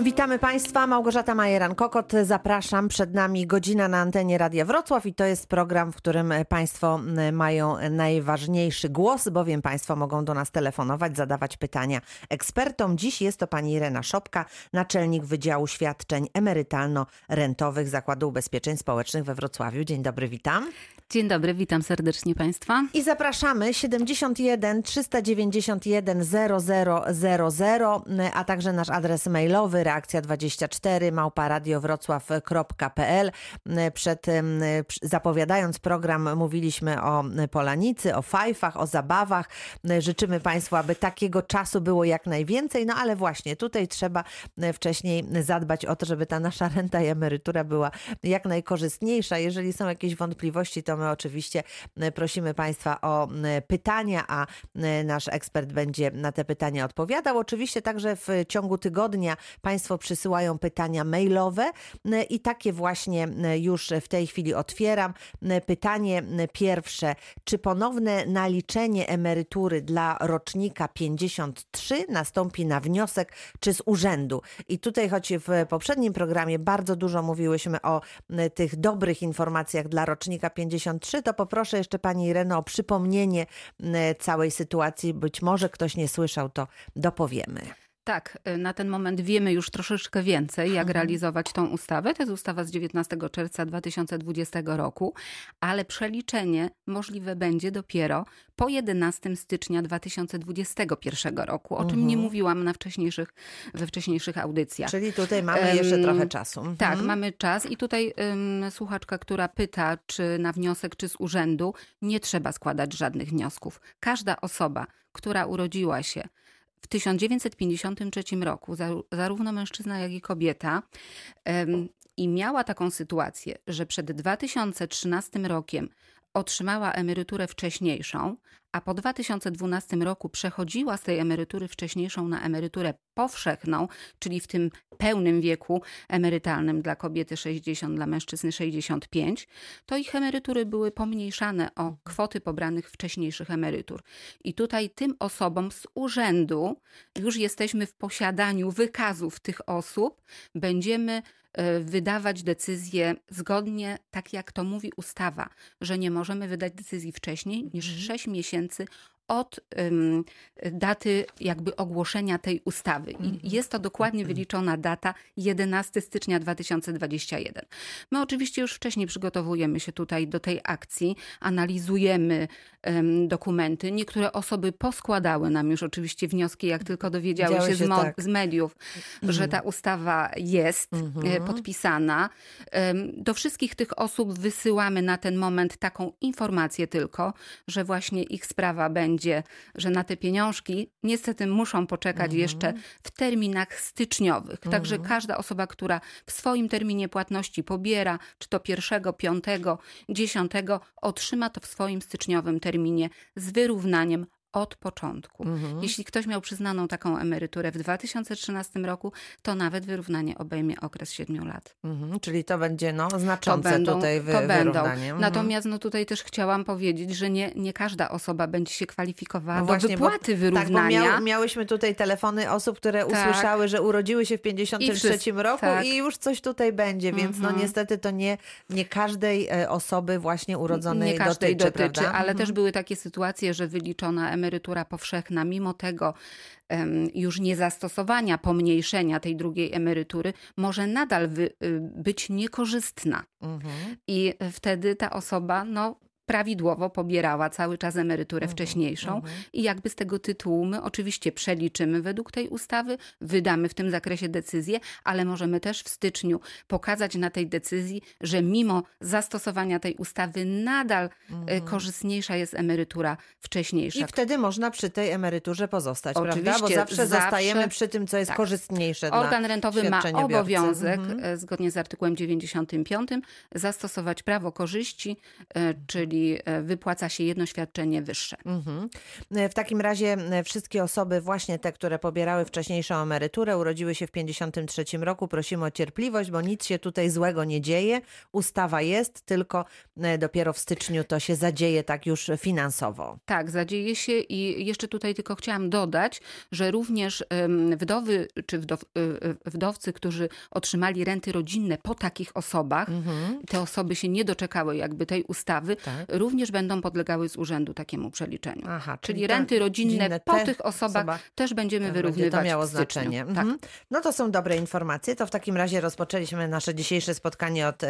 Witamy Państwa, Małgorzata Majeran-Kokot. Zapraszam. Przed nami godzina na antenie Radia Wrocław i to jest program, w którym Państwo mają najważniejszy głos, bowiem Państwo mogą do nas telefonować, zadawać pytania ekspertom. Dziś jest to pani Irena Szopka, naczelnik Wydziału Świadczeń Emerytalno-Rentowych Zakładu Ubezpieczeń Społecznych we Wrocławiu. Dzień dobry, witam. Dzień dobry, witam serdecznie Państwa. I zapraszamy 71 391 0000, a także nasz adres mailowy reakcja24 małparadiowrocław.pl. Przed zapowiadając program mówiliśmy o Polanicy, o fajfach, o zabawach. Życzymy Państwu, aby takiego czasu było jak najwięcej, no ale właśnie tutaj trzeba wcześniej zadbać o to, żeby ta nasza renta i emerytura była jak najkorzystniejsza. Jeżeli są jakieś wątpliwości, to my oczywiście prosimy Państwa o pytania, a nasz ekspert będzie na te pytania odpowiadał. Oczywiście także w ciągu tygodnia Państwo przysyłają pytania mailowe i takie właśnie już w tej chwili otwieram. Pytanie pierwsze. Czy ponowne naliczenie emerytury dla rocznika 53 nastąpi na wniosek czy z urzędu? I tutaj, choć w poprzednim programie bardzo dużo mówiłyśmy o tych dobrych informacjach dla rocznika 53, to poproszę jeszcze Pani Ireno o przypomnienie całej sytuacji. Być może ktoś nie słyszał, to dopowiemy. Tak, y, na ten moment wiemy już troszeczkę więcej, jak mhm. realizować tą ustawę. To jest ustawa z 19 czerwca 2020 roku, ale przeliczenie możliwe będzie dopiero po 11 stycznia 2021 roku, o czym nie mhm. mówiłam na wcześniejszych, we wcześniejszych audycjach. Czyli tutaj mamy jeszcze um, trochę czasu. Mhm. Tak, mamy czas i tutaj um, słuchaczka, która pyta, czy na wniosek, czy z urzędu, nie trzeba składać żadnych wniosków. Każda osoba, która urodziła się w 1953 roku zarówno mężczyzna, jak i kobieta i miała taką sytuację, że przed 2013 rokiem otrzymała emeryturę wcześniejszą, a po 2012 roku przechodziła z tej emerytury wcześniejszą na emeryturę powszechną, czyli w tym pełnym wieku emerytalnym dla kobiety 60, dla mężczyzny 65, to ich emerytury były pomniejszane o kwoty pobranych wcześniejszych emerytur. I tutaj tym osobom z urzędu już jesteśmy w posiadaniu wykazów tych osób, będziemy wydawać decyzje zgodnie, tak jak to mówi ustawa, że nie możemy wydać decyzji wcześniej niż 6 mhm. miesięcy od daty jakby ogłoszenia tej ustawy. I mhm. jest to dokładnie mhm. wyliczona data 11 stycznia 2021. My oczywiście już wcześniej przygotowujemy się tutaj do tej akcji, analizujemy um, dokumenty. Niektóre osoby poskładały nam już oczywiście wnioski, jak tylko dowiedziały się, się z, tak. z, mediów, mhm. że ta ustawa jest e, mhm. podpisana. Do wszystkich tych osób wysyłamy na ten moment taką informację tylko, że właśnie ich sprawa będzie będzie, że na te pieniążki niestety muszą poczekać mhm. jeszcze w terminach styczniowych. Także mhm. każda osoba, która w swoim terminie płatności pobiera, czy to pierwszego, piątego, dziesiątego, otrzyma to w swoim styczniowym terminie z wyrównaniem od początku. Mhm. Jeśli ktoś miał przyznaną taką emeryturę w 2013 roku, to nawet wyrównanie obejmie okres 7 lat. Mhm. Czyli to będzie no, znaczące to będą, tutaj wy, to będą. Mhm. Natomiast no, tutaj też chciałam powiedzieć, że nie, nie każda osoba będzie się kwalifikowała no właśnie, do wypłaty bo, wyrównania. Tak, bo miał, miałyśmy tutaj telefony osób, które tak. usłyszały, że urodziły się w 53 roku tak. i już coś tutaj będzie, więc no mhm. niestety to nie, nie każdej e, osoby właśnie urodzonej nie każdej dotyczy, dotyczy ale też były takie sytuacje, że wyliczona emerytura emerytura powszechna, mimo tego już niezastosowania, pomniejszenia tej drugiej emerytury, może nadal wy, y, być niekorzystna. Mhm. I wtedy ta osoba no, prawidłowo pobierała cały czas emeryturę mhm, wcześniejszą mhm. i jakby z tego tytułu my oczywiście przeliczymy według tej ustawy, wydamy w tym zakresie decyzję, ale możemy też w styczniu pokazać na tej decyzji, że mimo zastosowania tej ustawy nadal e, mhm. korzystniejsza jest emerytura wcześniejsza. I wtedy można przy tej emeryturze pozostać, oczywiście, prawda? Bo zawsze, zawsze zostajemy przy tym, co jest tak. korzystniejsze Organ rentowy ma obowiązek, mhm. E, zgodnie z artykułem 95, zastosować prawo korzyści, e, czyli jeżeli e, wypłaca się jedno świadczenie wyższe. Mhm. W takim razie e, wszystkie osoby, właśnie te, które pobierały wcześniejszą emeryturę, urodziły się w 53 roku, prosimy o cierpliwość, bo nic się tutaj złego nie dzieje. Ustawa jest, tylko e, dopiero w styczniu to się zadzieje tak już finansowo. Tak, zadzieje się i jeszcze tutaj tylko chciałam dodać, że również wdowy czy wdow, wdowcy, którzy otrzymali renty rodzinne po takich osobach, mhm. te osoby się nie doczekały jakby tej ustawy, tak. Również będą podlegały z urzędu takiemu przeliczeniu. Aha, czyli, czyli renty rodzinne po tych osobach, osobach też będziemy wyrównywać. To miało znaczenie. Tak. Mhm. No to są dobre informacje. To w takim razie rozpoczęliśmy nasze dzisiejsze spotkanie od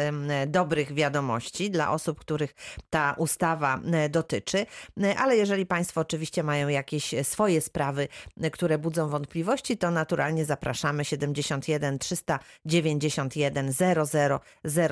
dobrych wiadomości dla osób, których ta ustawa dotyczy. Ale jeżeli Państwo oczywiście mają jakieś swoje sprawy, które budzą wątpliwości, to naturalnie zapraszamy 71 391 00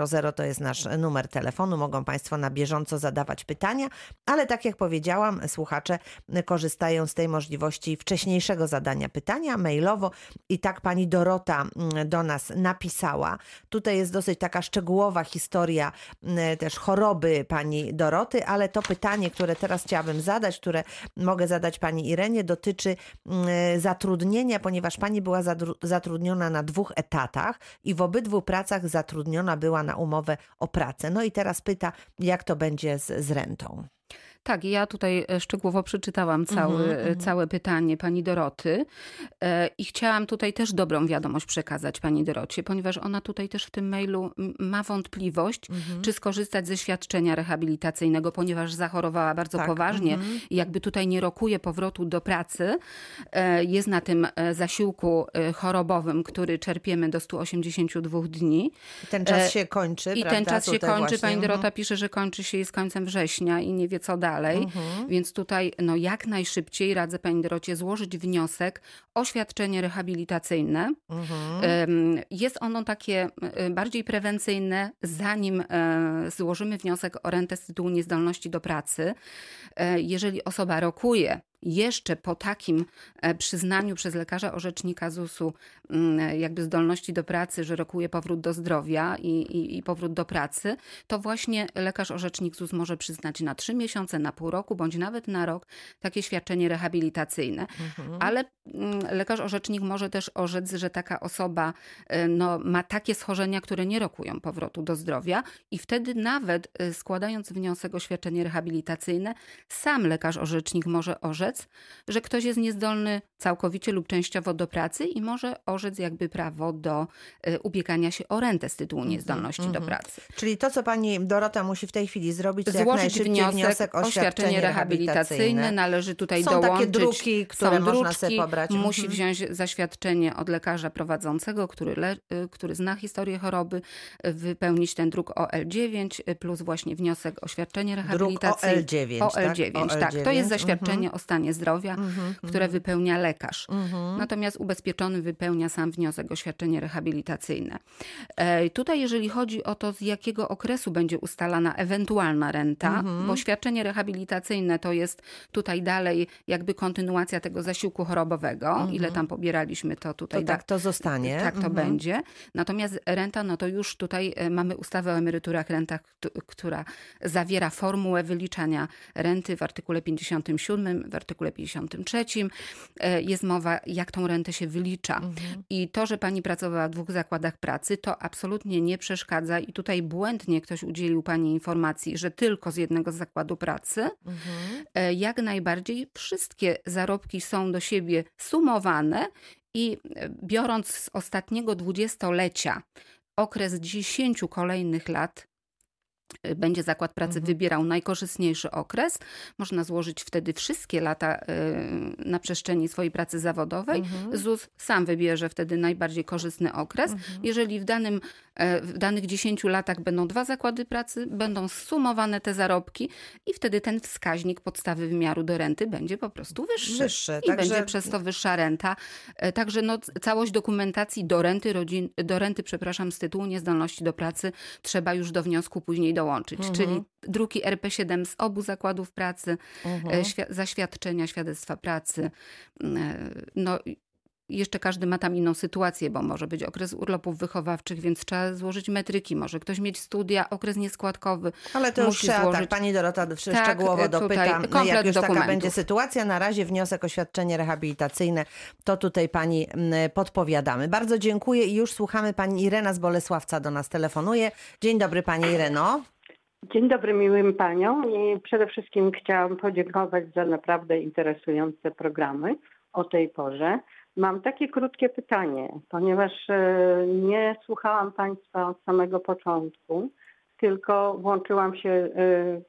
00 to jest nasz numer telefonu. Mogą Państwo na bieżąco zadawać pytania, ale tak jak powiedziałam, słuchacze korzystają z tej możliwości wcześniejszego zadania pytania mailowo i tak pani Dorota mm, do nas napisała. Tutaj jest dosyć taka szczegółowa historia mm, też choroby pani Doroty, ale to pytanie, które teraz chciałabym zadać, które mogę zadać pani Irenie, dotyczy mm, zatrudnienia, ponieważ pani była zatrudniona na dwóch etatach i w obydwu pracach zatrudniona była na umowę o pracę. No i teraz pyta, jak to będzie z, z rentą. Tak, ja tutaj e, szczegółowo przeczytałam cały, mm -hmm. całe pytanie pani Doroty e, i chciałam tutaj też dobrą wiadomość przekazać pani Dorocie, ponieważ ona tutaj też w tym mailu ma wątpliwość, mm -hmm. czy skorzystać ze świadczenia rehabilitacyjnego, ponieważ zachorowała bardzo tak. poważnie mm -hmm. i jakby tutaj nie rokuje powrotu do pracy. Jest na tym zasiłku chorobowym, który czerpiemy do 182 dni. I ten czas się kończy, I prawda? ten czas się kończy. Właśnie. Pani Dorota pisze, że kończy się z końcem września i nie wie co dalej dalej. Mhm. Więc tutaj no, jak najszybciej radzę Pani Dorocie złożyć wniosek o świadczenie rehabilitacyjne. Mhm. Jest ono takie e, bardziej prewencyjne, zanim e, złożymy wniosek o rentę z tytułu niezdolności do pracy. E, jeżeli osoba rokuje jeszcze po takim przyznaniu przez lekarza orzecznika ZUS-u jakby zdolności do pracy, że rokuje powrót do zdrowia i, i, i, powrót do pracy, to właśnie lekarz orzecznik ZUS może przyznać na trzy miesiące, na pół roku, bądź nawet na rok takie świadczenie rehabilitacyjne. Mhm. Ale mm, lekarz orzecznik może też orzec, że taka osoba e, no, ma takie schorzenia, które nie rokują powrotu do zdrowia i wtedy nawet e, składając wniosek o świadczenie rehabilitacyjne, sam lekarz orzecznik może orzec, orzec, że ktoś jest niezdolny całkowicie lub częściowo do pracy i może orzec jakby prawo do e, ubiegania się o rentę z tytułu mhm, niezdolności mm -hmm. do mhm. pracy. Czyli to, co pani Dorota musi w tej chwili zrobić, to Złożyć wniosek, wniosek o świadczenie rehabilitacyjne. Należy tutaj Są dołączyć. takie druki, które Są można druczki, sobie pobrać. Musi mm -hmm. wziąć zaświadczenie od lekarza prowadzącego, który, le, e, który zna historię choroby, e, wypełnić ten druk OL9 plus właśnie wniosek o świadczenie rehabilitacyjne. Druk OL9, OL9, tak? OL9, tak. To jest zaświadczenie mm -hmm. o stanie zdrowia, które wypełnia lekarz. Natomiast ubezpieczony wypełnia sam wniosek o świadczenie rehabilitacyjne. E, tutaj, jeżeli chodzi o to, z jakiego okresu będzie ustalana ewentualna renta, mm-hmm. bo świadczenie rehabilitacyjne to jest tutaj dalej jakby kontynuacja tego zasiłku chorobowego. Ile tam pobieraliśmy, to tutaj. To tak to zostanie. Tak to będzie. Natomiast renta, no to już tutaj e, mamy ustawę o emeryturach, rentach, która zawiera formułę wyliczania renty w artykule 57, w artykule 50 53 e, jest mowa, jak tą rentę się wylicza. Mhm. I to, że pani pracowała w dwóch zakładach pracy, to absolutnie nie przeszkadza. I tutaj błędnie ktoś udzielił pani informacji, że tylko z jednego zakładu pracy. Mhm. E, jak najbardziej wszystkie zarobki są do siebie sumowane i e, biorąc z ostatniego dwudziestolecia okres dziesięciu kolejnych lat będzie zakład pracy mhm. wybierał najkorzystniejszy okres. Można złożyć wtedy wszystkie lata y, na przestrzeni swojej pracy zawodowej. Mhm. ZUS sam wybierze wtedy najbardziej korzystny okres. Mhm. Jeżeli w danym w danych 10 latach będą dwa zakłady pracy, będą sumowane te zarobki i wtedy ten wskaźnik podstawy wymiaru do renty będzie po prostu wyższy. wyższy I także... będzie przez to wyższa renta. E, także no, całość dokumentacji do renty, rodzin, do renty przepraszam, z tytułu niezdolności do pracy trzeba już do wniosku później dołączyć. Mhm. Czyli druki RP7 z obu zakładów pracy, e, mhm. zaświadczenia, świadectwa pracy. No jeszcze każdy ma tam inną sytuację, bo może być okres urlopów wychowawczych, więc trzeba złożyć metryki, może ktoś mieć studia, okres nieskładkowy. Ale to już trzeba, złożyć... tak, pani Dorota tak, szczegółowo dopytam, jak już taka będzie sytuacja. Na razie wniosek o świadczenie rehabilitacyjne, to tutaj pani podpowiadamy. Bardzo dziękuję i już słuchamy pani Irena z Bolesławca do nas telefonuje. Dzień dobry pani Ireno. Dzień dobry miłym paniom i przede wszystkim chciałam podziękować za naprawdę interesujące programy o tej porze. Mam takie krótkie pytanie, ponieważ e, nie słuchałam Państwa od samego początku, tylko włączyłam się e,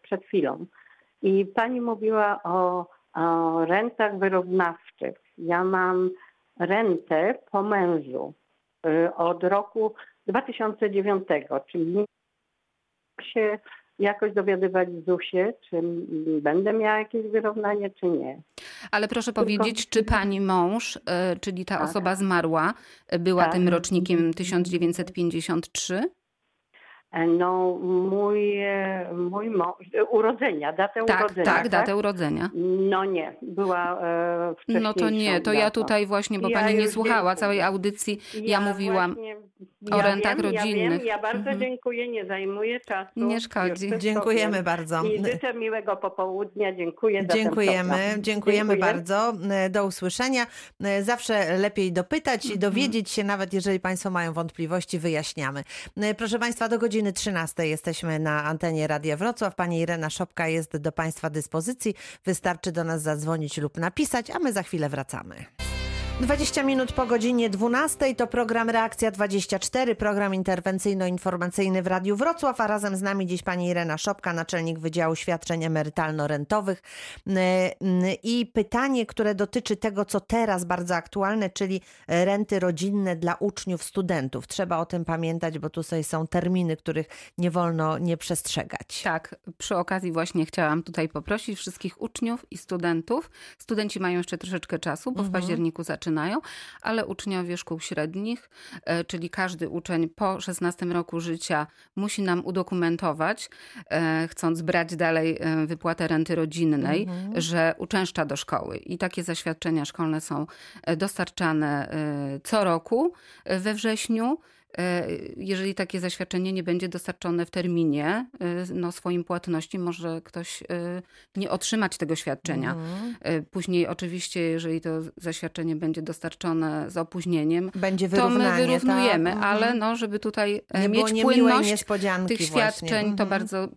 przed chwilą. I Pani mówiła o, o rentach wyrównawczych. Ja mam rentę po mężu e, od roku 2009, czyli się jakoś dowiadywać w ZUS-ie, czy będę miała jakieś wyrównanie, czy nie. Ale proszę Tylko... powiedzieć, czy pani mąż, e, czyli ta tak. osoba zmarła, e, była tak. tym rocznikiem 1953? E, no, mój, mój mąż, urodzenia, datę tak, urodzenia. Tak, tak, datę urodzenia. No nie, była e, No to nie, to ja tutaj właśnie, bo ja pani nie słuchała całej audycji, ja, ja mówiłam. Właśnie o rentach wiem, rodzinnych. Ja, wiem, ja bardzo mhm. dziękuję, nie zajmuję czasu. Nie szkodzi. Dziękujemy bardzo. I życzę miłego popołudnia. Dziękuję za Dziękujemy, dziękujemy Dziękuję. bardzo. Do usłyszenia. Zawsze lepiej dopytać i mhm. dowiedzieć się, nawet jeżeli Państwo mają wątpliwości, wyjaśniamy. Proszę Państwa, do godziny 13 jesteśmy na antenie Radia Wrocław. Pani Irena Szopka jest do Państwa dyspozycji. Wystarczy do nas zadzwonić lub napisać, a my za chwilę wracamy. 20 minut po godzinie 12 to program Reakcja 24, program interwencyjno-informacyjny w Radiu Wrocław, a razem z nami dziś pani Irena Szopka, naczelnik Wydziału Świadczeń Emerytalno-Rentowych. I pytanie, które dotyczy tego, co teraz bardzo aktualne, czyli renty rodzinne dla uczniów, studentów. Trzeba o tym pamiętać, bo tutaj są terminy, których nie wolno nie przestrzegać. Tak, przy okazji właśnie chciałam tutaj poprosić wszystkich uczniów i studentów. Studenci mają jeszcze troszeczkę czasu, bo w mhm. październiku zaczynają zaczynają, ale uczniowie szkół średnich, e, czyli każdy uczeń po 16 roku życia musi nam udokumentować, e, chcąc brać dalej e, wypłatę renty rodzinnej, mhm. że uczęszcza do szkoły. I takie zaświadczenia szkolne są dostarczane co roku we wrześniu. E, jeżeli takie zaświadczenie nie będzie dostarczone w terminie e, no, swoim płatności, może ktoś e, nie otrzymać tego świadczenia. Mhm. Później oczywiście, jeżeli to zaświadczenie będzie dostarczone z opóźnieniem, będzie to my wyrównujemy, tak? ale no, żeby tutaj nie mieć płynność tych świadczeń, to mhm. bardzo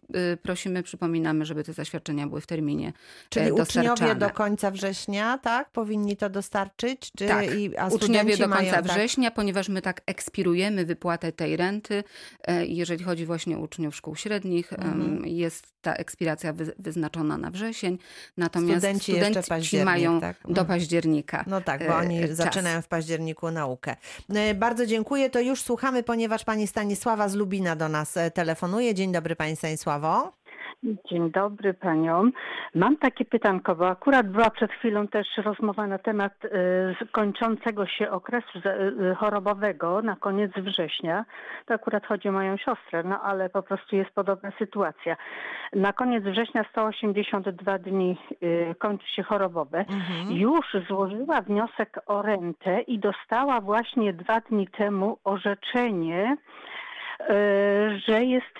prosimy, przypominamy, żeby te zaświadczenia były w terminie Czyli dostarczane. uczniowie do końca września, tak? Powinni to dostarczyć? Czy tak, i, a uczniowie do końca mają, tak? września, tak? ponieważ my tak ekspirujemy wypłatę tej renty. E, jeżeli chodzi właśnie o uczniów szkół średnich, mhm. jest ta ekspiracja wyznaczona na wrzesień, natomiast studenci, studenci mają tak? do mhm. października. No tak, bo oni e, czas. zaczynają w październiku naukę. E, bardzo dziękuję, to już słuchamy, ponieważ pani Stanisława z Lubina do nas telefonuje. Dzień dobry pani Stanisławo. Dzień dobry paniom. Mam takie pytanko, bo akurat była przed chwilą też rozmowa na temat y, kończącego się okresu y, chorobowego na koniec września. To akurat chodzi o moją siostrę, no ale po prostu jest podobna sytuacja. Na koniec września 182 dni y, kończy się chorobowe. Mhm. Już złożyła wniosek o rentę i dostała właśnie dwa dni temu orzeczenie że jest,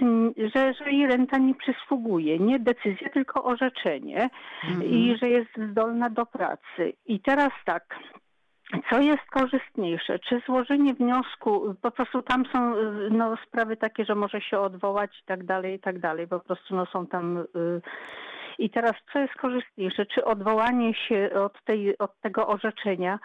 że, że jej renta nie przysługuje. Nie decyzja, tylko orzeczenie mhm. i że jest zdolna do pracy. I teraz tak, co jest korzystniejsze? Czy złożenie wniosku, po prostu tam są no, sprawy takie, że może się odwołać i tak dalej, i tak dalej. Po prostu no, są tam y, i teraz co jest korzystniejsze? Czy odwołanie się od, tej, od tego orzeczenia,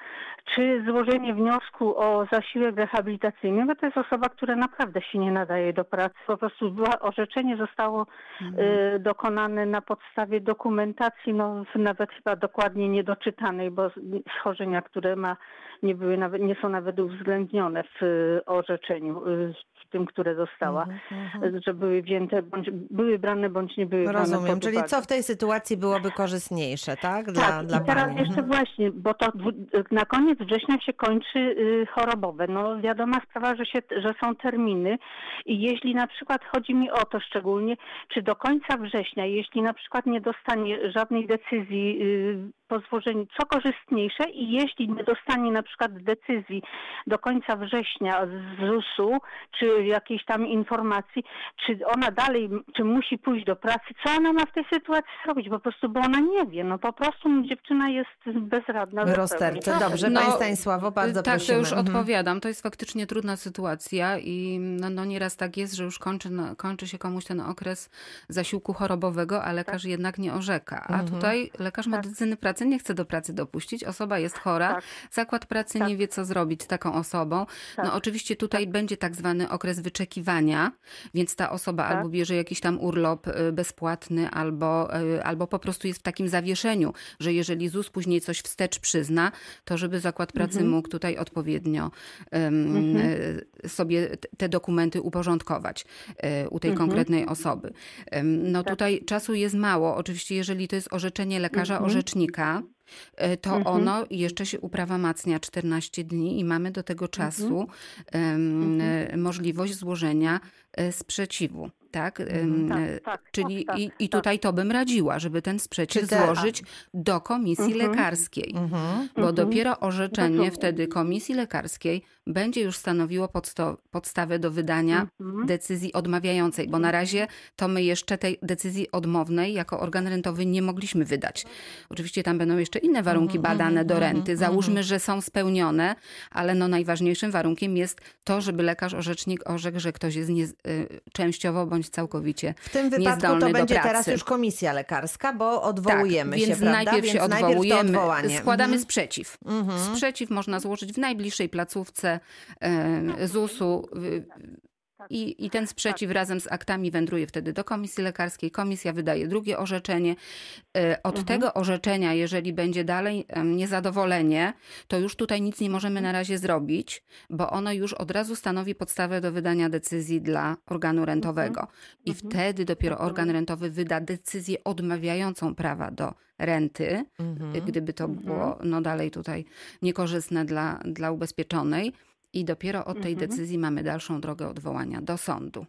czy złożenie wniosku o zasiłek rehabilitacyjny? Bo to jest osoba, która naprawdę się nie nadaje do pracy. Po prostu była, orzeczenie zostało mhm. y, dokonane na podstawie dokumentacji, no nawet chyba dokładnie niedoczytanej, bo schorzenia, które ma, nie, były nawet, nie są nawet uwzględnione w y, orzeczeniu. Y, tym, które dostała, mm-hmm. że były wzięte, bądź były brane, bądź nie były Rozumiem, brane czyli co w tej sytuacji byłoby korzystniejsze, tak? Dla, tak, dla i teraz pani. jeszcze mhm. właśnie, bo to na koniec września się kończy y, chorobowe. No wiadoma sprawa, że, się, że są terminy i jeśli na przykład chodzi mi o to szczególnie, czy do końca września, jeśli na przykład nie dostanie żadnej decyzji y, po złożeniu, co korzystniejsze i jeśli nie dostanie na przykład decyzji do końca września z ZUS-u, czy jakiejś tam informacji, czy ona dalej, czy musi pójść do pracy, co ona ma w tej sytuacji zrobić? Po prostu, bo ona nie wie, no po prostu dziewczyna jest bezradna. W rozterce. Dobrze, No, Pani Stanisławo, bardzo tak, prosimy. to już Mhm. odpowiadam. To jest faktycznie trudna sytuacja i no, no nieraz tak jest, że już kończy, no, kończy się komuś ten okres zasiłku chorobowego, a lekarz jednak nie orzeka. A Mhm. tutaj lekarz medycyny pracy nie chce do pracy dopuścić. Osoba jest chora, Tak. zakład pracy Tak. nie wie, co zrobić z taką osobą. Tak. No oczywiście tutaj będzie tak zwany okres wyczekiwania, więc ta osoba Tak. albo bierze jakiś tam urlop y, bezpłatny, albo, y, albo po prostu jest w takim zawieszeniu, że jeżeli ZUS później coś wstecz przyzna, to żeby zakład pracy Mhm. mógł tutaj odpowiednio em, y, sobie te dokumenty uporządkować u tej Mhm. konkretnej osoby. No Tak. tutaj czasu jest mało. Oczywiście jeżeli to jest orzeczenie lekarza Mhm. orzecznika, y, to Mhm. ono jeszcze się uprawomacnia 14 dni i mamy do tego czasu em, Mhm. y, możliwość złożenia y, sprzeciwu. Tak? Em, Tak, y, tak, Czyli tak, i, tak, i tak. tutaj to bym radziła, żeby ten sprzeciw Czy złożyć do komisji Mhm. lekarskiej. Mhm. Bo Mhm. dopiero orzeczenie wtedy komisji lekarskiej będzie już stanowiło podstawę do wydania Mhm. decyzji odmawiającej, bo na razie to my jeszcze tej decyzji odmownej jako organ rentowy nie mogliśmy wydać. Oczywiście tam będą jeszcze inne warunki Mhm, badane do mhm, renty. mhm. Załóżmy, że są spełnione, ale no najważniejszym warunkiem jest to, żeby lekarz orzecznik orzekł, że ktoś jest nie, y, częściowo bądź całkowicie W tym wypadku to będzie teraz już komisja lekarska, bo odwołujemy tak, się, więc prawda? najpierw się więc najpierw to odwołujemy, odwołanie. składamy Mhm. sprzeciw. Mhm. Sprzeciw można złożyć w najbliższej placówce ZUS-u. Y, I, I ten sprzeciw razem z aktami wędruje wtedy do komisji lekarskiej. Komisja wydaje drugie orzeczenie. E, Od Mhm. tego orzeczenia, jeżeli będzie dalej niezadowolenie, to już tutaj nic nie możemy na razie zrobić, bo ono już od razu stanowi podstawę do wydania decyzji dla organu rentowego. I Mhm. wtedy dopiero organ rentowy wyda decyzję odmawiającą prawa do renty Mhm. gdyby to Mhm. było no dalej tutaj niekorzystne dla, dla ubezpieczonej. I dopiero od tej Mhm. decyzji mamy dalszą drogę odwołania do sądu.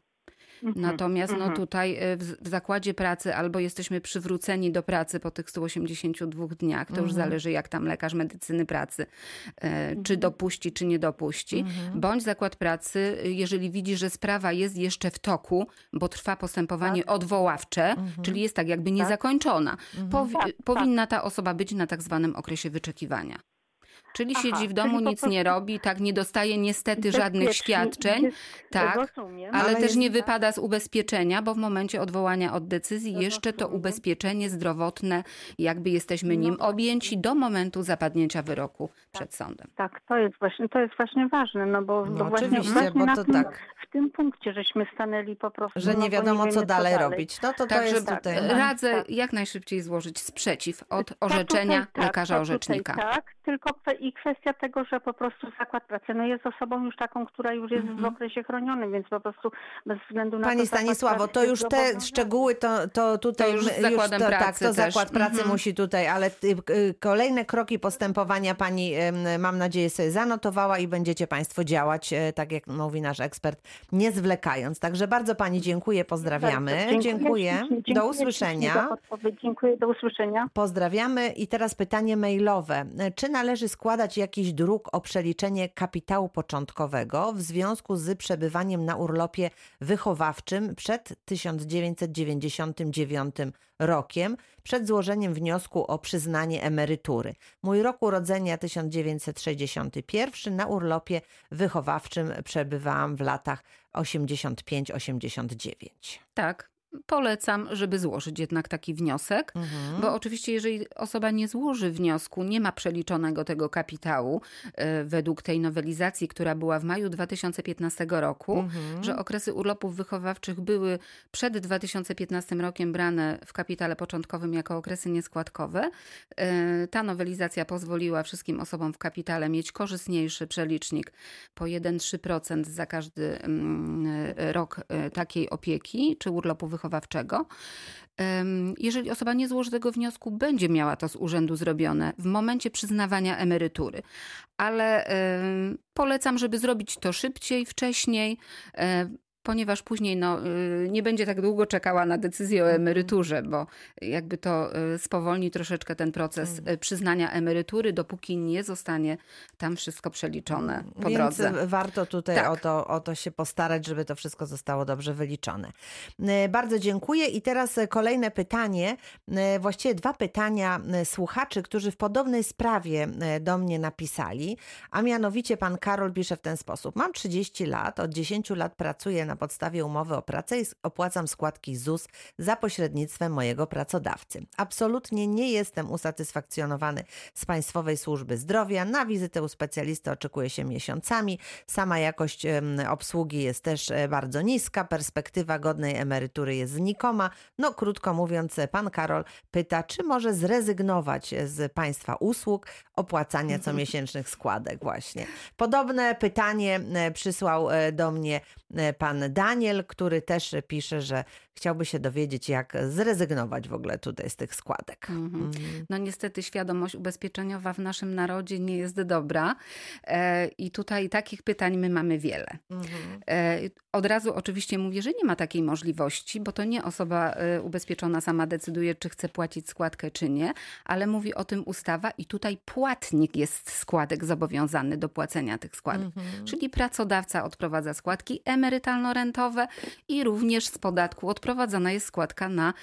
Mhm. Natomiast no Mhm. tutaj y, w, zakładzie pracy albo jesteśmy przywróceni do pracy po tych 182 dniach, to już Mhm. zależy jak tam lekarz medycyny pracy, e, czy dopuści, czy nie dopuści. Mhm. Bądź zakład pracy, y, jeżeli widzi, że sprawa jest jeszcze w toku, bo trwa postępowanie odwoławcze, Mhm. czyli jest tak jakby niezakończona, powi- Tak, tak. powinna ta osoba być na tak zwanym okresie wyczekiwania. Czyli Aha, siedzi w domu, nic nie prostu robi, tak nie dostaje niestety żadnych świadczeń, tak, Rozumiem. ale, Ale też nie wypada z ubezpieczenia, bo w momencie odwołania od decyzji No jeszcze to rozumiem. ubezpieczenie zdrowotne, jakby jesteśmy No nim właśnie. objęci do momentu zapadnięcia wyroku przed sądem. Tak, to jest właśnie, to jest właśnie ważne, no bo, No bo właśnie, oczywiście, właśnie bo to tym, tak. w tym punkcie żeśmy stanęli po prostu. Że no nie wiadomo, co wiemy, dalej robić. No to to Także jest tak, tutaj. radzę Tak. jak najszybciej złożyć sprzeciw od To orzeczenia tak, lekarza to orzecznika. Tak, tylko i kwestia tego, że po prostu zakład pracy no jest osobą już taką, która już jest Mhm. w okresie chronionym, więc po prostu bez względu na Pani to. zakład Stanisławo, to już te szczegóły, to, to tutaj To już z zakładem to, tak, pracy to też. zakład pracy Mhm. musi tutaj, ale y, y, kolejne kroki postępowania pani, mam nadzieję, sobie zanotowała i będziecie Państwo działać, e, tak jak mówi nasz ekspert, nie zwlekając. Także bardzo Pani dziękuję, pozdrawiamy. Bardzo Dziękuję. ślicznie, Do dziękuję usłyszenia. Dziękuję, do usłyszenia. Pozdrawiamy i teraz pytanie mailowe. Czy należy składać jakiś druk o przeliczenie kapitału początkowego w związku z przebywaniem na urlopie wychowawczym przed 1999 rokiem, przed złożeniem wniosku o przyznanie emerytury? Mój rok urodzenia 1961 na urlopie wychowawczym przebywałam w latach 85-89. Tak, polecam, żeby złożyć jednak taki wniosek. Mhm. Bo oczywiście, jeżeli osoba nie złoży wniosku, nie ma przeliczonego tego kapitału e, według tej nowelizacji, która była w maju 2015 roku, Mhm. że okresy urlopów wychowawczych były przed 2015 rokiem brane w kapitale początkowym jako okresy nieskładkowe. E, Ta nowelizacja pozwoliła wszystkim osobom w kapitale mieć korzystniejszy przelicznik po 1-3% za każdy mm, e, rok e, takiej opieki czy urlopu wychowawczego. Em, Jeżeli osoba nie złoży tego wniosku, będzie miała to z urzędu zrobione w momencie przyznawania emerytury. Ale polecam, żeby zrobić to szybciej, wcześniej. Ponieważ później no, y, nie będzie tak długo czekała na decyzję o Mhm. emeryturze, bo jakby to y, spowolni troszeczkę ten proces Mhm. y, przyznania emerytury, dopóki nie zostanie tam wszystko przeliczone po Więc drodze. warto tutaj Tak. o, to, o to się postarać, żeby to wszystko zostało dobrze wyliczone. Bardzo dziękuję i teraz kolejne pytanie, właściwie dwa pytania słuchaczy, którzy w podobnej sprawie do mnie napisali, a mianowicie pan Karol pisze w ten sposób. Mam 30 lat, od 10 lat pracuję na podstawie umowy o pracę i opłacam składki ZUS za pośrednictwem mojego pracodawcy. Absolutnie nie jestem usatysfakcjonowany z Państwowej Służby Zdrowia. Na wizytę u specjalisty oczekuje się miesiącami. Sama jakość obsługi jest też e, bardzo niska. Perspektywa godnej emerytury jest znikoma. No, krótko mówiąc, e, pan Karol pyta, czy może zrezygnować z Państwa usług, opłacania comiesięcznych składek właśnie. Podobne pytanie e, przysłał e, do mnie e, pan Daniel, który też pisze, że chciałby się dowiedzieć, jak zrezygnować w ogóle tutaj z tych składek. Mhm. No niestety świadomość ubezpieczeniowa w naszym narodzie nie jest dobra e, i tutaj takich pytań my mamy wiele. Mhm. E, Od razu oczywiście mówię, że nie ma takiej możliwości, bo to nie osoba e, ubezpieczona sama decyduje, czy chce płacić składkę, czy nie, ale mówi o tym ustawa i tutaj płatnik jest składek zobowiązany do płacenia tych składek. Mhm. Czyli pracodawca odprowadza składki emerytalno-rentowe i również z podatku odprowadzana jest składka na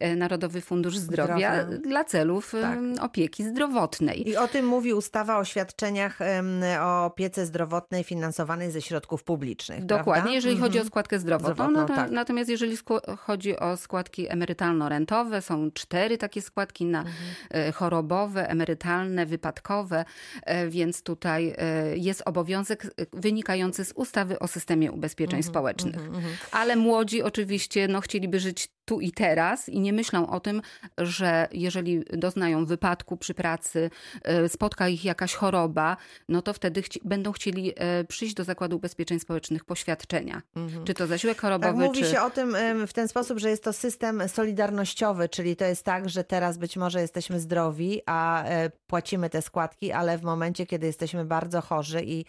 e, Narodowy Fundusz Zdrowia Zdrowia. dla celów Tak. opieki zdrowotnej. I o tym mówi ustawa o świadczeniach o opiece zdrowotnej finansowanej ze środków publicznych. Dokładnie, prawda? jeżeli chodzi o Mhm. składkę zdrowotną. Zdrowotną, no tak. Natomiast jeżeli chodzi o składki emerytalno-rentowe, są cztery takie składki na Mhm. e, chorobowe, emerytalne, wypadkowe, e, więc tutaj jest obowiązek wynikający z ustawy o systemie ubezpieczeń Mhm, społecznych. Ale młodzi oczywiście no, chcieliby żyć tu i teraz i nie myślą o tym, że jeżeli doznają wypadku przy pracy, e, spotka ich jakaś choroba, no to wtedy chci- będą chcieli e, przyjść do Zakładu Ubezpieczeń Społecznych po świadczenia. Mhm. Czy to zasiłek Tak, chorobowy, mówi czy... się o tym w ten sposób, że jest to system solidarnościowy, czyli to jest tak, że teraz być może jesteśmy zdrowi, a e, płacimy te składki, ale w momencie, kiedy jesteśmy bardzo chorzy i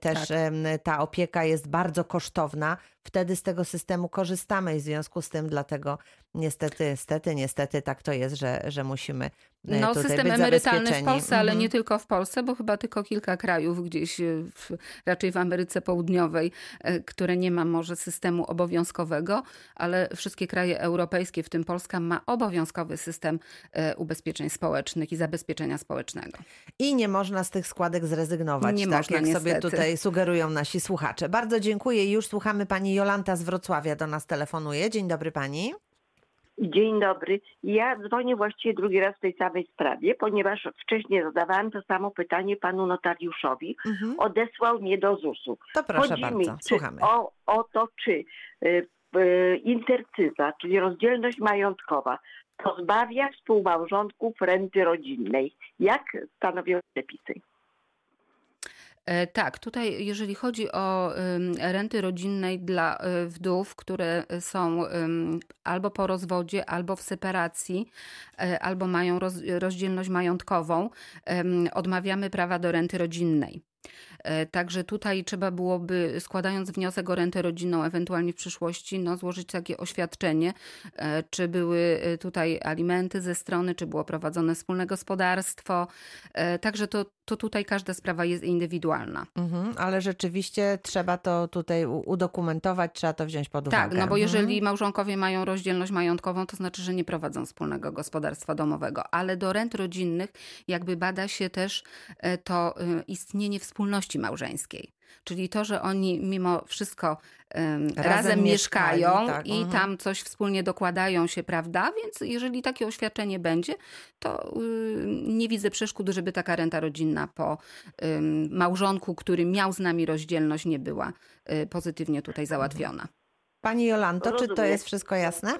też Tak. ta opieka jest bardzo kosztowna, wtedy z tego systemu korzystamy i w związku z tym dlatego niestety, niestety, niestety tak to jest, że, że musimy No, tutaj system emerytalny w. Polsce, ale Mhm. nie tylko w Polsce, bo chyba tylko kilka krajów gdzieś, e, w, raczej w Ameryce Południowej, e, które nie ma może systemu obowiązkowego, ale wszystkie kraje europejskie, w tym Polska, ma obowiązkowy system e, ubezpieczeń społecznych i zabezpieczenia społecznego. I nie można z tych składek zrezygnować, Nie tak można, jak sobie niestety. tutaj sugerują nasi słuchacze. Bardzo dziękuję już słuchamy pani Jolanta z Wrocławia do nas telefonuje. Dzień dobry pani. Dzień dobry. Ja dzwonię właściwie drugi raz w tej samej sprawie, ponieważ wcześniej zadawałam to samo pytanie panu notariuszowi. Mhm. Odesłał mnie do ZUS-u. To proszę Chodzi bardzo, mi słuchamy. o, o to, czy y, y, intercyza, czyli rozdzielność majątkowa, pozbawia współmałżonków renty rodzinnej. Jak stanowią przepisy? E, Tak, tutaj jeżeli chodzi o renty rodzinnej dla y, wdów, które są albo po rozwodzie, albo w separacji, e, albo mają roz, rozdzielność majątkową, odmawiamy prawa do renty rodzinnej. E, Także tutaj trzeba byłoby, składając wniosek o rentę rodzinną, ewentualnie w przyszłości, no, złożyć takie oświadczenie, e, czy były e, tutaj alimenty ze strony, czy było prowadzone wspólne gospodarstwo. Także to, to tutaj każda sprawa jest indywidualna. Mhm, ale rzeczywiście trzeba to tutaj udokumentować, trzeba to wziąć pod uwagę. Tak, no bo Mhm. jeżeli małżonkowie mają rozdzielność majątkową, to znaczy, że nie prowadzą wspólnego gospodarstwa domowego. Ale do rent rodzinnych jakby bada się też to istnienie wspólności małżeńskiej. Czyli to, że oni mimo wszystko em, razem, mieszkali, mieszkają tak, i mhm. tam coś wspólnie dokładają się, prawda? Więc jeżeli takie oświadczenie będzie, to y, nie widzę przeszkód, żeby taka renta rodzinna po małżonku, który miał z nami rozdzielność, nie była y, pozytywnie tutaj załatwiona. Pani Jolanto, czy to jest wszystko jasne?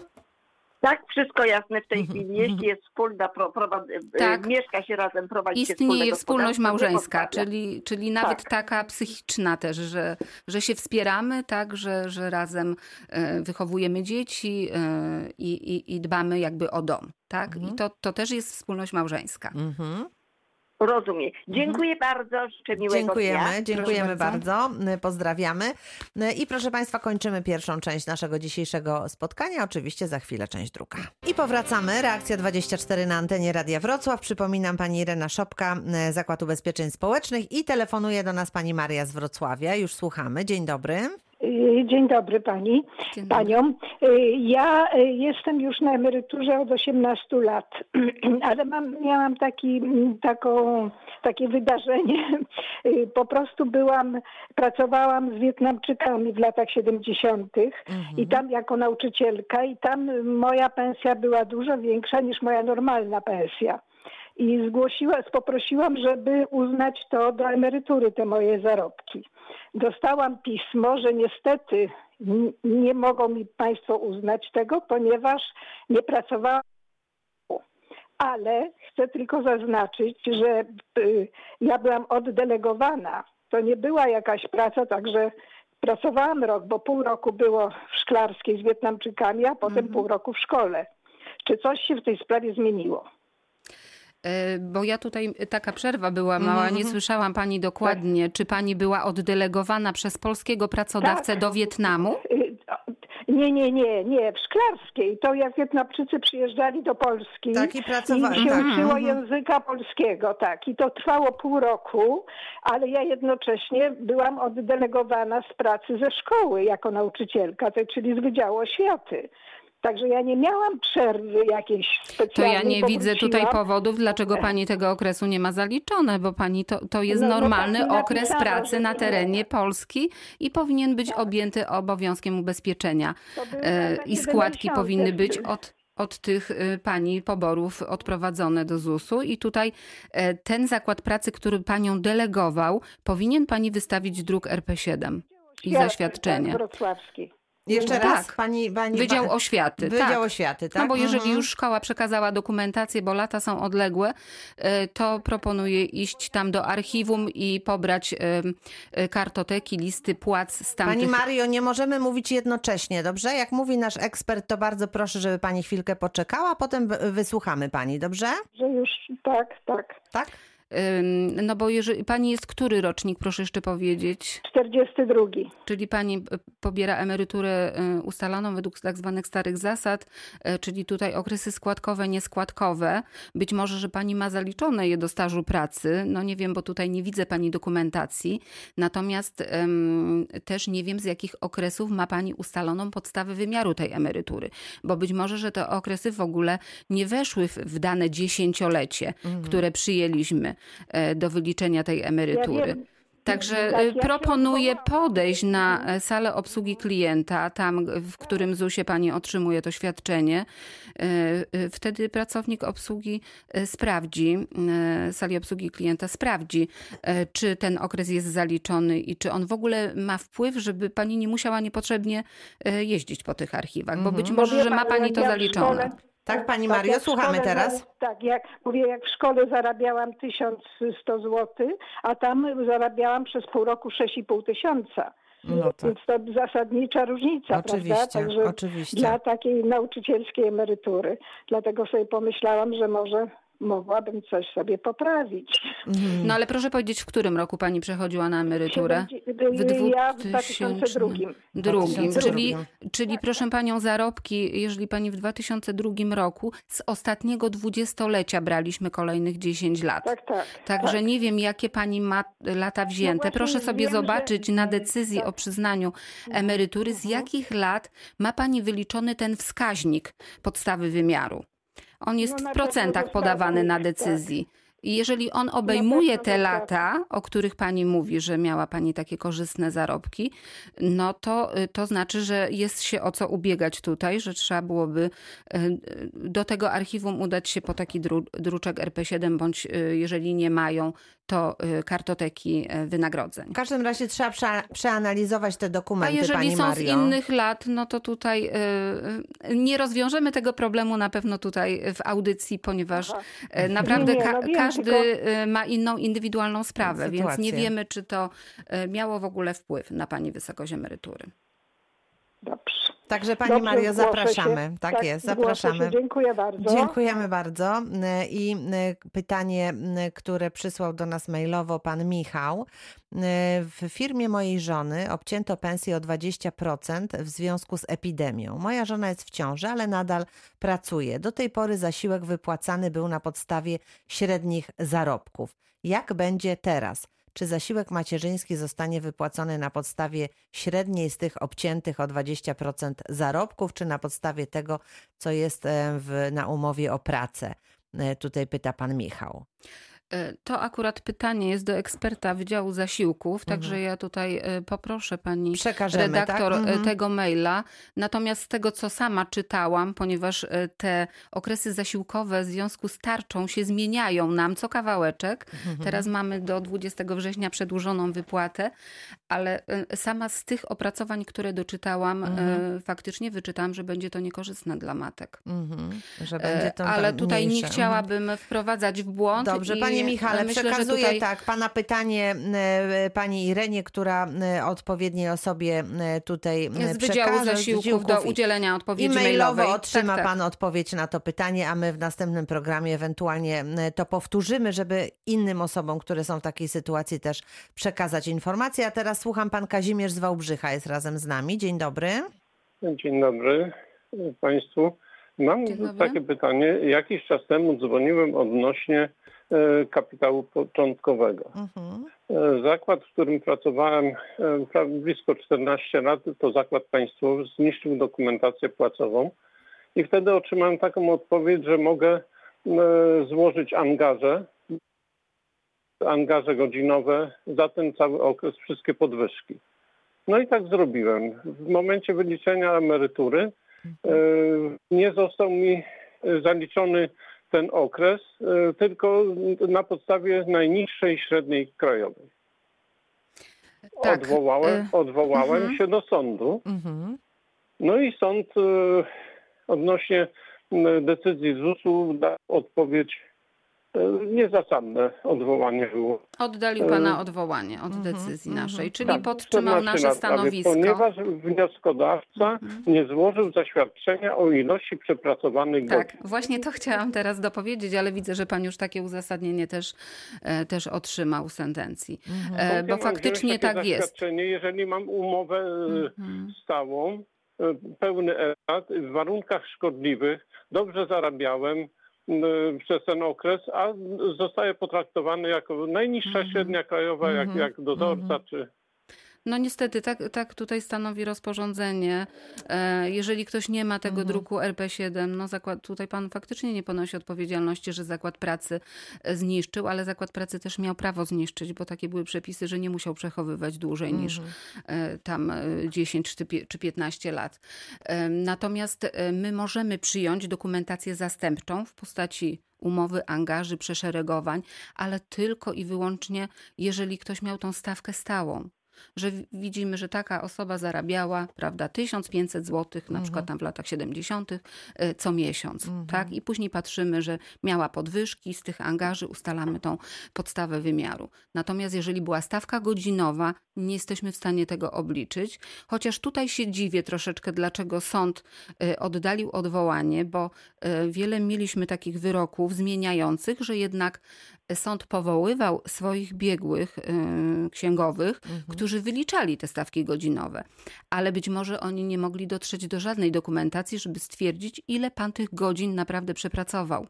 Tak, wszystko jasne w tej Mhm, chwili. Jeśli jest wspólna, pro, prowad- Tak. y, mieszka się razem, prowadzi Istnieje wspólność małżeńska, czyli, czyli nawet Tak. taka psychiczna też, że, że się wspieramy, tak, że, że razem e, wychowujemy dzieci e, i, i, i dbamy jakby o dom. Tak? Mhm. I to, to też jest wspólność małżeńska. Mhm. Rozumiem. Dziękuję bardzo, życzę miłego Dziękujemy, dnia. dziękujemy Proszę bardzo. Pozdrawiamy. I proszę Państwa, kończymy pierwszą część naszego dzisiejszego spotkania. Oczywiście za chwilę część druga. I powracamy. Reakcja 24 na antenie Radia Wrocław. Przypominam pani Irena Szopka, e, Zakład Ubezpieczeń Społecznych i telefonuje do nas pani Maria z Wrocławia. Już słuchamy. Dzień dobry. Y, Dzień dobry pani, Dzień dobry. paniom. Y, Ja y, jestem już na emeryturze od 18 lat, ale mam, miałam taki, mm, taką, takie wydarzenie. Po prostu byłam, pracowałam z Wietnamczykami w latach 70. i tam jako nauczycielka i tam moja pensja była dużo większa niż moja normalna pensja. I zgłosiła, poprosiłam, żeby uznać to do emerytury, te moje zarobki. Dostałam pismo, że niestety nie mogą mi Państwo uznać tego, ponieważ nie pracowałam. Ale chcę tylko zaznaczyć, że y, ja byłam oddelegowana. To nie była jakaś praca, także pracowałam rok, bo pół roku było w Szklarskiej z Wietnamczykami, a potem pół roku w szkole. Czy coś się w tej sprawie zmieniło? E, Bo ja tutaj taka przerwa była mała, nie słyszałam pani dokładnie, czy pani była oddelegowana przez polskiego pracodawcę Tak. do Wietnamu? Y, Nie, nie, nie, nie, w Szklarskiej. To jak Wietnamczycy przyjeżdżali do Polski Tak, i pracowali, i się tak. uczyło Mhm. języka polskiego, tak. I to trwało pół roku, ale ja jednocześnie byłam oddelegowana z pracy ze szkoły jako nauczycielka, czyli z Wydziału Oświaty. Także ja nie miałam przerwy jakiejś To specjalnej. ja nie widzę tutaj powodów, dlaczego pani tego okresu nie ma zaliczone, bo pani to, to jest No, no normalny tak mi okres napisano, pracy na nie. terenie Polski i powinien być objęty obowiązkiem ubezpieczenia. To E, I składki 70. powinny być od, od tych y, pani poborów odprowadzone do ZUS-u. I tutaj e, ten zakład pracy, który panią delegował, powinien pani wystawić druk RP7 i Świat- zaświadczenie. Tak, wrocławski. Jeszcze Tak. raz, pani, pani Wydział Oświaty. Wydział tak. Oświaty, tak? No bo jeżeli Mhm. już szkoła przekazała dokumentację, bo lata są odległe, e, to proponuję iść tam do archiwum i pobrać e, e, kartoteki, listy płac z tamtych... Pani Mario, nie możemy mówić jednocześnie, dobrze? Jak mówi nasz ekspert, to bardzo proszę, żeby pani chwilkę poczekała, potem wy- wysłuchamy pani, dobrze? Że już tak, tak. Tak? No bo jeżeli pani jest który rocznik, proszę jeszcze powiedzieć? 42. Czyli pani e, pobiera emeryturę e, ustaloną według tak zwanych starych zasad, e, czyli tutaj okresy składkowe, nieskładkowe. Być może, że pani ma zaliczone je do stażu pracy. No nie wiem, bo tutaj nie widzę pani dokumentacji. Natomiast em, też nie wiem, z jakich okresów ma pani ustaloną podstawę wymiaru tej emerytury. Bo być może, że te okresy w ogóle nie weszły w, w dane dziesięciolecie, które przyjęliśmy do wyliczenia tej emerytury. Także się proponuję podejść na e, salę obsługi klienta, tam w którym ZUS-ie pani otrzymuje to świadczenie. Wtedy pracownik obsługi sprawdzi, sali obsługi klienta sprawdzi, czy ten okres jest zaliczony i czy on w ogóle ma wpływ, żeby pani nie musiała niepotrzebnie jeździć po tych archiwach, bo być Bo może, że ma pan, pani to zaliczone. Tak, pani Tak, Mario, słuchamy szkole teraz. Tak, jak mówię, jak w szkole zarabiałam 1100 zł, a tam zarabiałam przez pół roku 6,5 tysiąca. No tak. Więc to zasadnicza różnica, Oczywiście, prawda? Także oczywiście. dla takiej nauczycielskiej emerytury. Dlatego sobie pomyślałam, że może mogłabym coś sobie poprawić. Mhm. No ale proszę powiedzieć, w którym roku pani przechodziła na emeryturę? Siedemdzie- ja w 2002. Drugim, 2002. czyli, czyli proszę panią zarobki, jeżeli pani w 2002 roku z ostatniego dwudziestolecia braliśmy kolejnych 10 lat. Tak, tak. Także tak. nie wiem, jakie pani ma lata wzięte. właśnie Proszę sobie wiem, że- zobaczyć na decyzji tak. o przyznaniu emerytury, z jakich lat ma pani wyliczony ten wskaźnik podstawy wymiaru. On jest No, w procentach podawany na tak. decyzji. I jeżeli on obejmuje pewno te tak. lata, o których pani mówi, że miała pani takie korzystne zarobki, no to, to znaczy, że jest się o co ubiegać tutaj, że trzeba byłoby e, do tego archiwum udać się po taki dru, druczek RP7, bądź e, jeżeli nie mają, to kartoteki wynagrodzeń. W każdym razie trzeba prze, przeanalizować te A dokumenty, jeżeli pani są z Mario. innych lat, no to tutaj nie rozwiążemy tego problemu na pewno tutaj w audycji, ponieważ Aha. naprawdę Nie, nie, ka- no wiem, każdy e, ma inną indywidualną sprawę, więc nie wiemy, czy to e, miało w ogóle wpływ na pani wysokość emerytury. Dobrze. Także Pani Dobrze, Mario, zapraszamy. Się. Tak, jest, zgłoszę zapraszamy. Dziękuję bardzo. Dziękujemy bardzo. I y, pytanie, y, które przysłał do nas mailowo pan Michał. Y, W firmie mojej żony obcięto pensję o 20% w związku z epidemią. Moja żona jest w ciąży, ale nadal pracuje. Do tej pory zasiłek wypłacany był na podstawie średnich zarobków. Jak będzie teraz? Czy zasiłek macierzyński zostanie wypłacony na podstawie średniej z tych obciętych o 20% zarobków, czy na podstawie tego, co jest e, w, na umowie o pracę? E, Tutaj pyta pan Michał. E, To akurat pytanie jest do eksperta Wydziału Zasiłków, także Mhm. ja tutaj e, poproszę pani Przekażemy, redaktor tak? e, Mhm. tego maila. Natomiast z tego, co sama czytałam, ponieważ te okresy zasiłkowe w związku z tarczą się zmieniają nam co kawałeczek. Mhm. Teraz mamy do 20 września przedłużoną wypłatę, ale sama z tych opracowań, które doczytałam, Mhm. faktycznie wyczytałam, że będzie to niekorzystne dla matek. Mhm. Że będzie to Ale tam tutaj nie mniejsze. Mhm. chciałabym wprowadzać w błąd. Dobrze, i panie Michale, myślę, przekazuję tutaj... tak pana pytanie e, pani Irenie, która e, odpowiedniej osobie e, tutaj e, Z przekaże, z Zasiłków do udzielenia odpowiedzi mailowo mailowej. otrzyma tak, tak. Pan odpowiedź na to pytanie, a my w następnym programie ewentualnie e, to powtórzymy, żeby innym osobom, które są w takiej sytuacji też przekazać informacje. A teraz słucham Pan Kazimierz z Wałbrzycha jest razem z nami. Dzień dobry. Dzień dobry Państwu. Mam takie pytanie. Jakiś czas temu dzwoniłem odnośnie e, kapitału początkowego. Mhm. E, Zakład, w którym pracowałem e, blisko 14 lat, to zakład państwowy, zniszczył dokumentację płacową i wtedy otrzymałem taką odpowiedź, że mogę e, złożyć angaże, angaże godzinowe za ten cały okres, wszystkie podwyżki. No i tak zrobiłem. W momencie wyliczenia emerytury e, nie został mi e, zaliczony ten okres, e, tylko na podstawie najniższej średniej krajowej. Tak, odwołałem e, odwołałem mhm. się do sądu. Mhm. No i sąd e, odnośnie decyzji ZUS-u dał odpowiedź niezasadne odwołanie było. Oddalił E, Pana odwołanie od mhm, decyzji mhm. naszej, czyli Tak, podtrzymał 14 nasze stanowisko. Ponieważ wnioskodawca Mhm. nie złożył zaświadczenia o ilości przepracowanych Tak, godzin. właśnie to chciałam teraz dopowiedzieć, ale widzę, że Pan już takie uzasadnienie też, e, też otrzymał w sentencji. Mhm. E, Bo faktycznie tak jest. zaświadczenie, jeżeli mam umowę e, Mhm. stałą, e, pełny etat, w warunkach szkodliwych, dobrze zarabiałem przez ten okres, a zostaję potraktowany jako najniższa Mhm. średnia krajowa, jak, Mhm. jak dozorca, Mhm. czy No niestety, tak, tak tutaj stanowi rozporządzenie. E, Jeżeli ktoś nie ma tego Mhm. druku RP7, no zakład, tutaj pan faktycznie nie ponosi odpowiedzialności, że zakład pracy e, zniszczył, ale zakład pracy też miał prawo zniszczyć, bo takie były przepisy, że nie musiał przechowywać dłużej niż Mhm. e, tam e, 10 czy pie- czy 15 lat. Natomiast my możemy przyjąć dokumentację zastępczą w postaci umowy, angaży, przeszeregowań, ale tylko i wyłącznie, jeżeli ktoś miał tą stawkę stałą że widzimy, że taka osoba zarabiała, prawda, 1500 zł, na Mhm. przykład tam w latach 70., e, co miesiąc, Mhm. tak? I później patrzymy, że miała podwyżki, z tych angaży ustalamy tą podstawę wymiaru. Natomiast jeżeli była stawka godzinowa, nie jesteśmy w stanie tego obliczyć, chociaż tutaj się dziwię troszeczkę, dlaczego sąd e, oddalił odwołanie, bo e, wiele mieliśmy takich wyroków zmieniających, że jednak sąd powoływał swoich biegłych e, księgowych, Mhm. którzy wyliczali te stawki godzinowe, ale być może oni nie mogli dotrzeć do żadnej dokumentacji, żeby stwierdzić, ile pan tych godzin naprawdę przepracował.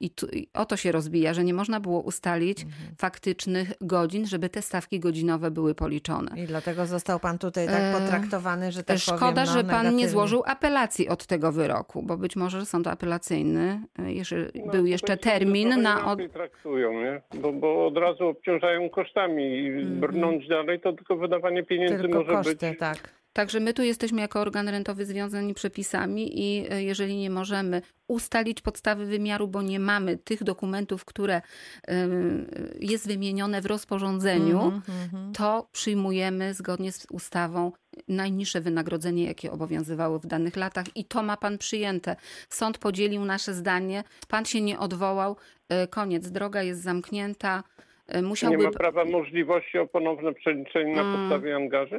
I, tu, I o to się rozbija, że nie można było ustalić Mhm. faktycznych godzin, żeby te stawki godzinowe były policzone. I dlatego został Pan tutaj tak E, potraktowany, że tak Szkoda, powiem, no, że pan nie negatywnie. złożył apelacji od tego wyroku, bo być może sąd apelacyjny, e, jeżeli No, był jeszcze termin na. Od... traktują, nie? Bo, bo od razu obciążają kosztami i Mhm. brnąć dalej, to tylko wydawanie pieniędzy Tylko może koszty, być. tak. Także my tu jesteśmy jako organ rentowy związani przepisami i e, jeżeli nie możemy ustalić podstawy wymiaru, bo nie mamy tych dokumentów, które em, jest wymienione w rozporządzeniu, Mhm, mhm. to przyjmujemy zgodnie z ustawą najniższe wynagrodzenie, jakie obowiązywało w danych latach i to ma pan przyjęte. Sąd podzielił nasze zdanie, pan się nie odwołał, e, koniec, droga jest zamknięta. E, Nie Musiałby ma prawa możliwości o ponowne przeliczenie na Mm. podstawie angaży?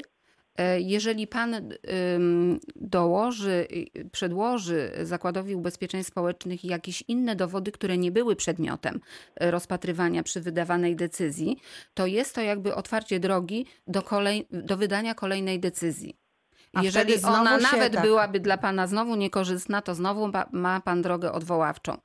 E, jeżeli pan dołoży, y, przedłoży Zakładowi Ubezpieczeń Społecznych jakieś inne dowody, które nie były przedmiotem e, rozpatrywania przy wydawanej decyzji, to jest to jakby otwarcie drogi do, kolej, do wydania kolejnej decyzji. A Jeżeli ona nawet tak- byłaby dla pana znowu niekorzystna, to znowu ma, ma pan drogę odwoławczą.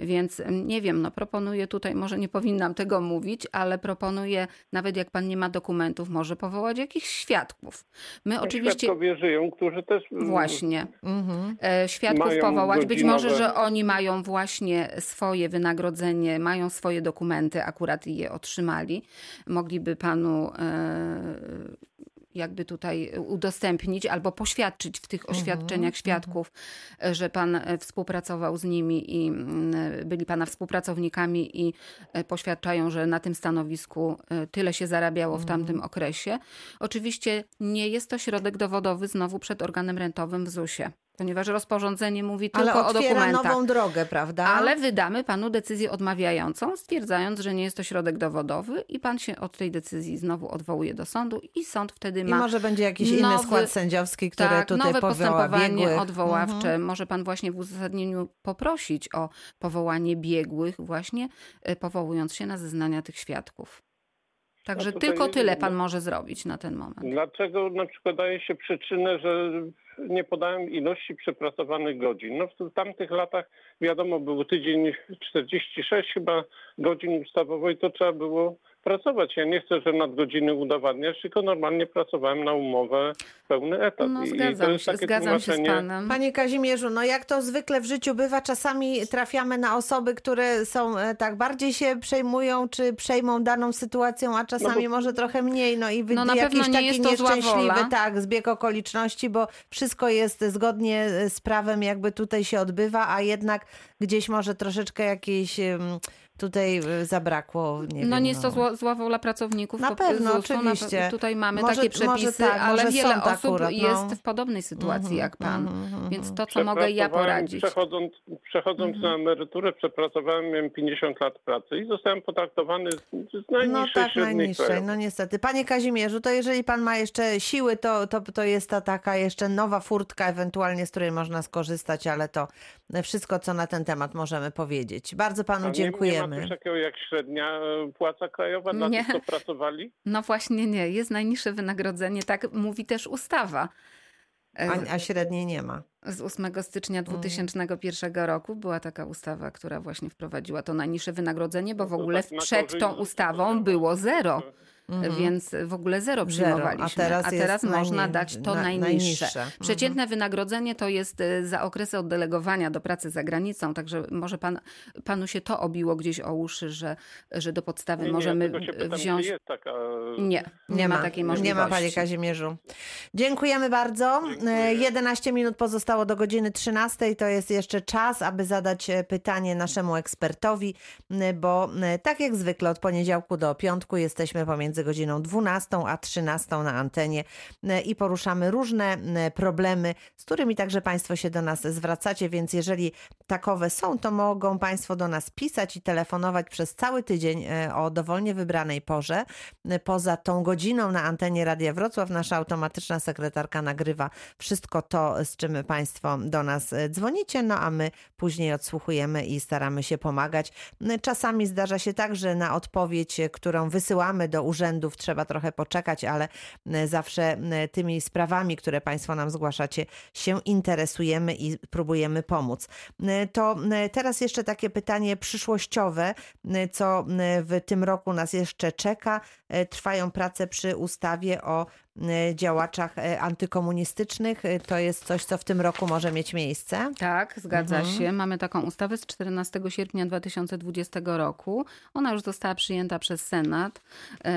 Więc mm, nie wiem, no proponuję tutaj, może nie powinnam tego mówić, ale proponuję, nawet jak pan nie ma dokumentów, może powołać jakichś świadków. My No, oczywiście... Świadkowie żyją, którzy też Właśnie. Mhm. E, świadków Mają powołać. Być może, godzinowe- że oni mają właśnie swoje wynagrodzenie, mają swoje dokumenty, akurat je otrzymali. Mogliby panu e, jakby tutaj udostępnić albo poświadczyć w tych oświadczeniach świadków, e, że pan e, współpracował z nimi i mm, byli pana współpracownikami i e, poświadczają, że na tym stanowisku e, tyle się zarabiało w tamtym okresie. Oczywiście nie jest to środek dowodowy znowu przed organem rentowym w ZUS-ie, ponieważ rozporządzenie mówi Ale tylko o otwiera dokumentach. nową drogę, prawda? Ale wydamy panu decyzję odmawiającą, stwierdzając, że nie jest to środek dowodowy i pan się od tej decyzji znowu odwołuje do sądu i sąd wtedy I ma może będzie jakiś inny nowy- skład sędziowski, który tak, tutaj nowe powoła postępowanie biegłych. odwoławcze. Mhm. Może pan właśnie w uzasadnieniu poprosić o powołanie biegłych, właśnie e, powołując się na zeznania tych świadków. Także tutaj tylko nie tyle pan no- może zrobić na ten moment. Dlaczego na przykład daje się przyczynę, że nie podałem ilości przepracowanych godzin? No w tamtych latach wiadomo, był tydzień 46 chyba godzin ustawowo i to trzeba było pracować. Ja nie chcę, że nadgodziny udowadniać, tylko normalnie pracowałem na umowę pełny etat. No I- i to zgadzam jest się, zgadzam się z panem. Panie Kazimierzu, no jak to zwykle w życiu bywa, czasami trafiamy na osoby, które są e, tak bardziej się przejmują, czy przejmą daną sytuacją, a czasami może trochę mniej. No i wy- No na jakiś pewno nie taki jest to zła nieszczęśliwy tak, zbieg okoliczności, bo wszystko jest zgodnie z prawem, jakby tutaj się odbywa, a jednak gdzieś może troszeczkę jakiejś em, tutaj e, zabrakło. Nie no wiem, nie jest to zła, zła wola pracowników. Na pewno, ZUS-u. Na oczywiście. Tutaj mamy Może- takie może przepisy, tak, ale może wiele osób akurat, no. jest w podobnej sytuacji jak pan. Mhm, mhm, Więc to, co mogę ja poradzić. Przechodząc, przechodząc Mhm. na emeryturę, przepracowałem, miałem 50 lat pracy i zostałem potraktowany z, z No najniższej tak, średniej najniższej, no niestety. Panie Kazimierzu, to jeżeli pan ma jeszcze siły, to, to, to jest ta taka jeszcze nowa furtka ewentualnie, z której można skorzystać, ale to wszystko, co na ten temat możemy powiedzieć. Bardzo panu dziękujemy. Coś takiego jak średnia e, płaca krajowa dla Nie. tych, co pracowali? No właśnie nie, jest najniższe wynagrodzenie, tak mówi też ustawa. E, A, a średniej nie ma. Z 8 stycznia 2001 roku była taka ustawa, która właśnie wprowadziła to najniższe wynagrodzenie, bo w No ogóle tak przed tą ustawą działa. było zero. Mhm. Więc w ogóle zero przyjmowaliśmy. a teraz jest można najni- dać to na- najniższe. najniższe. Mhm. Przeciętne wynagrodzenie to jest e, za okresy oddelegowania do pracy za granicą, także może pan, panu się to obiło gdzieś o uszy, że, że do podstawy Nie, możemy nie, pytam, wziąć. Jest taka... Nie, nie, ma, takiej możliwości. Nie ma, panie Kazimierzu. Dziękujemy bardzo. Dziękuję. E, 11 minut pozostało do godziny 13. To jest jeszcze czas, aby zadać e, pytanie naszemu ekspertowi, bo tak jak zwykle od poniedziałku do piątku jesteśmy pomiędzy godziną 12 a 13 na antenie m, i poruszamy różne m, problemy, z którymi także Państwo się do nas zwracacie, więc jeżeli takowe są, to mogą Państwo do nas pisać i telefonować przez cały tydzień e, o dowolnie wybranej porze. E, Poza tą godziną na antenie Radia Wrocław nasza automatyczna sekretarka nagrywa wszystko to, z czym Państwo do nas e, dzwonicie, no a my później odsłuchujemy i staramy się pomagać. E, Czasami zdarza się tak, że na odpowiedź, e, którą wysyłamy do urzędów, trzeba trochę poczekać, ale e, zawsze e, tymi sprawami, które Państwo nam zgłaszacie, się interesujemy i próbujemy pomóc. E, To teraz jeszcze takie pytanie przyszłościowe, co w tym roku nas jeszcze czeka. Trwają prace przy ustawie o działaczach e, antykomunistycznych. E, To jest coś, co w tym roku może mieć miejsce. Tak, zgadza Mhm. się. Mamy taką ustawę z 14 sierpnia 2020 roku. Ona już została przyjęta przez Senat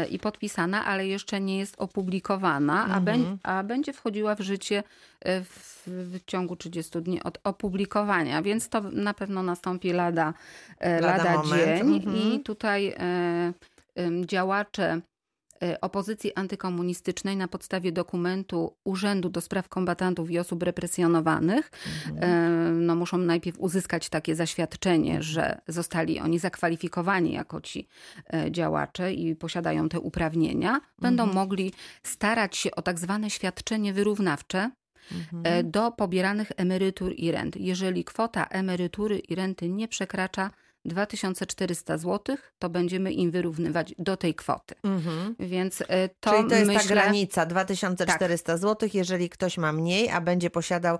i podpisana, ale jeszcze nie jest opublikowana, a, Mhm. bę- a będzie wchodziła w życie w, w ciągu 30 dni od opublikowania, więc to na pewno nastąpi lada, Lada lada dzień Mhm. i tutaj działacze opozycji antykomunistycznej na podstawie dokumentu Urzędu do Spraw Kombatantów i Osób Represjonowanych. Mhm. No, muszą najpierw uzyskać takie zaświadczenie, że zostali oni zakwalifikowani jako ci działacze i posiadają te uprawnienia. Będą mhm. mogli starać się o tak zwane świadczenie wyrównawcze, mhm. do pobieranych emerytur i rent. Jeżeli kwota emerytury i renty nie przekracza 2400 zł, to będziemy im wyrównywać do tej kwoty. Mhm. Więc e, to Czyli to jest myślę... ta granica 2400 tak. zł, jeżeli ktoś ma mniej, a będzie posiadał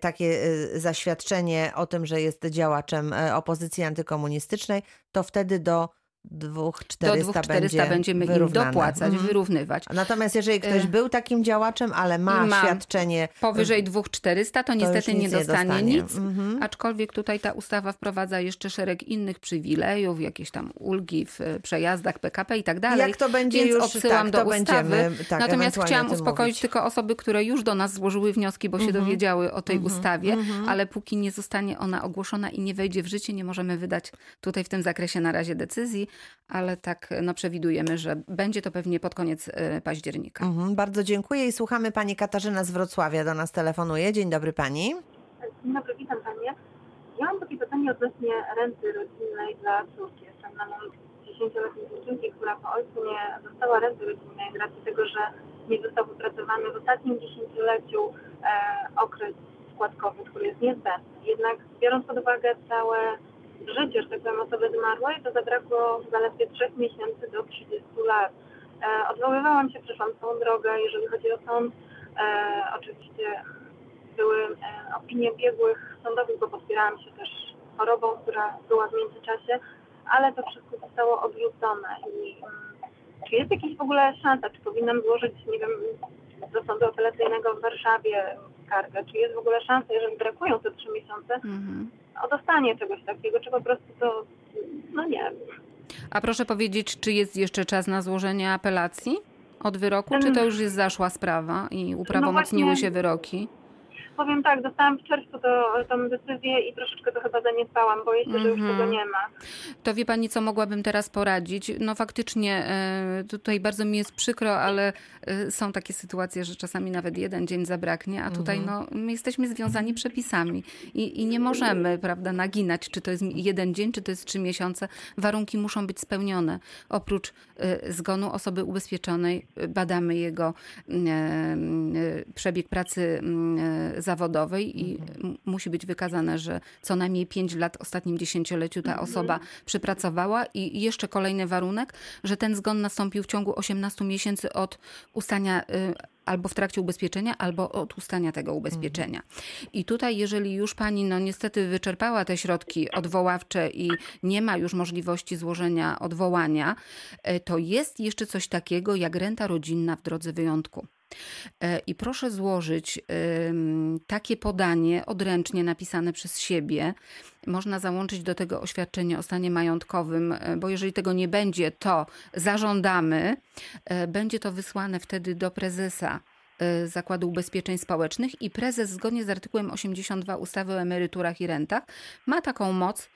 takie e, zaświadczenie o tym, że jest działaczem opozycji antykomunistycznej, to wtedy do 2400, 2400 będziemy wyrównane. im dopłacać, mm. wyrównywać. Natomiast jeżeli ktoś e, był takim działaczem, ale ma, ma świadczenie powyżej 2400, to, to niestety nie dostanie, nie dostanie nic. -hmm. Aczkolwiek tutaj ta ustawa wprowadza jeszcze szereg innych przywilejów, jakieś tam ulgi w przejazdach PKP i tak dalej. Jak to będzie Więc już, odsyłam tak, do ustawy. tak, Natomiast chciałam uspokoić mówić. tylko osoby, które już do nas złożyły wnioski, bo -hmm. się mhm. dowiedziały o tej -hmm. ustawie, mhm. ale póki nie zostanie ona ogłoszona i nie wejdzie w życie, nie możemy wydać tutaj w tym zakresie na razie decyzji, ale tak tak no, przewidujemy, że będzie to pewnie pod koniec y, października. Mhm, bardzo dziękuję i słuchamy pani Katarzyna z Wrocławia do nas telefonuje. Dzień dobry pani. Dzień dobry, witam panie. Ja mam takie pytanie odnośnie renty rodzinnej dla córki. Jestem na 10-letniej dziewczynki, która po ojcu nie dostała renty rodzinnej z racji tego, że nie został wypracowany w ostatnim dziesięcioleciu e, okres składkowy, który jest niezbędny. Jednak biorąc pod uwagę całe życie, że tak powiem, osoby zmarłej, to zabrakło zaledwie 3 miesięcy do 30 lat. E, odwoływałam się, przeszłam całą drogę, jeżeli chodzi o sąd. E, oczywiście były e, opinie biegłych sądowych, bo podpierałam się też chorobą, która była w międzyczasie, ale to wszystko zostało odrzucone. I um, czy jest jakaś w ogóle szansa, czy powinnam złożyć, nie wiem, do sądu apelacyjnego w Warszawie skargę, czy jest w ogóle szansa, jeżeli brakują te trzy miesiące, mm -hmm o dostanie czegoś takiego, czy po prostu to, no nie. A proszę powiedzieć, czy jest jeszcze czas na złożenie apelacji od wyroku, czy to już jest zaszła sprawa i uprawomocniły no właśnie, się wyroki? Powiem tak, dostałam w czerwcu to, tą decyzję i troszeczkę to chyba zaniedbałam, boję się, że już tego mhm. nie ma. To wie Pani, co mogłabym teraz poradzić? No faktycznie e, tutaj bardzo mi jest przykro, ale e, są takie sytuacje, że czasami nawet jeden dzień zabraknie, a tutaj mhm. no, my jesteśmy związani przepisami i, i nie możemy, prawda, naginać, czy to jest jeden dzień, czy to jest trzy miesiące. Warunki muszą być spełnione. Oprócz e, zgonu osoby ubezpieczonej badamy jego przebieg pracy zawodowej i mhm. musi być wykazane, że co najmniej 5 lat w ostatnim dziesięcioleciu ta mhm. osoba przypracowała i jeszcze kolejny warunek, że ten zgon nastąpił w ciągu 18 miesięcy od ustania y, albo w trakcie ubezpieczenia, albo od ustania tego ubezpieczenia. I tutaj, jeżeli już pani no niestety wyczerpała te środki odwoławcze i nie ma już możliwości złożenia odwołania, y, to jest jeszcze coś takiego jak renta rodzinna w drodze wyjątku. E, I proszę złożyć takie podanie odręcznie napisane przez siebie. Można załączyć do tego oświadczenie o stanie majątkowym, e, bo jeżeli tego nie będzie, to zażądamy. E, będzie to wysłane wtedy do prezesa Zakładu Ubezpieczeń Społecznych i prezes zgodnie z artykułem 82 ustawy o emeryturach i rentach ma taką moc,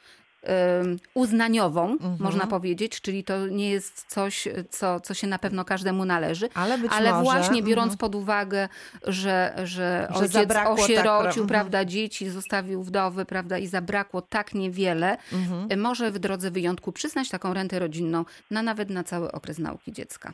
uznaniową, mhm. można powiedzieć, czyli to nie jest coś, co, co się na pewno każdemu należy, ale, ale może, właśnie biorąc mhm. pod uwagę, że, że, że ojciec tak, osierocił, tak, prawda, dzieci, zostawił wdowy, prawda, i zabrakło tak niewiele, mhm. może w drodze wyjątku przyznać taką rentę rodzinną na nawet na cały okres nauki dziecka.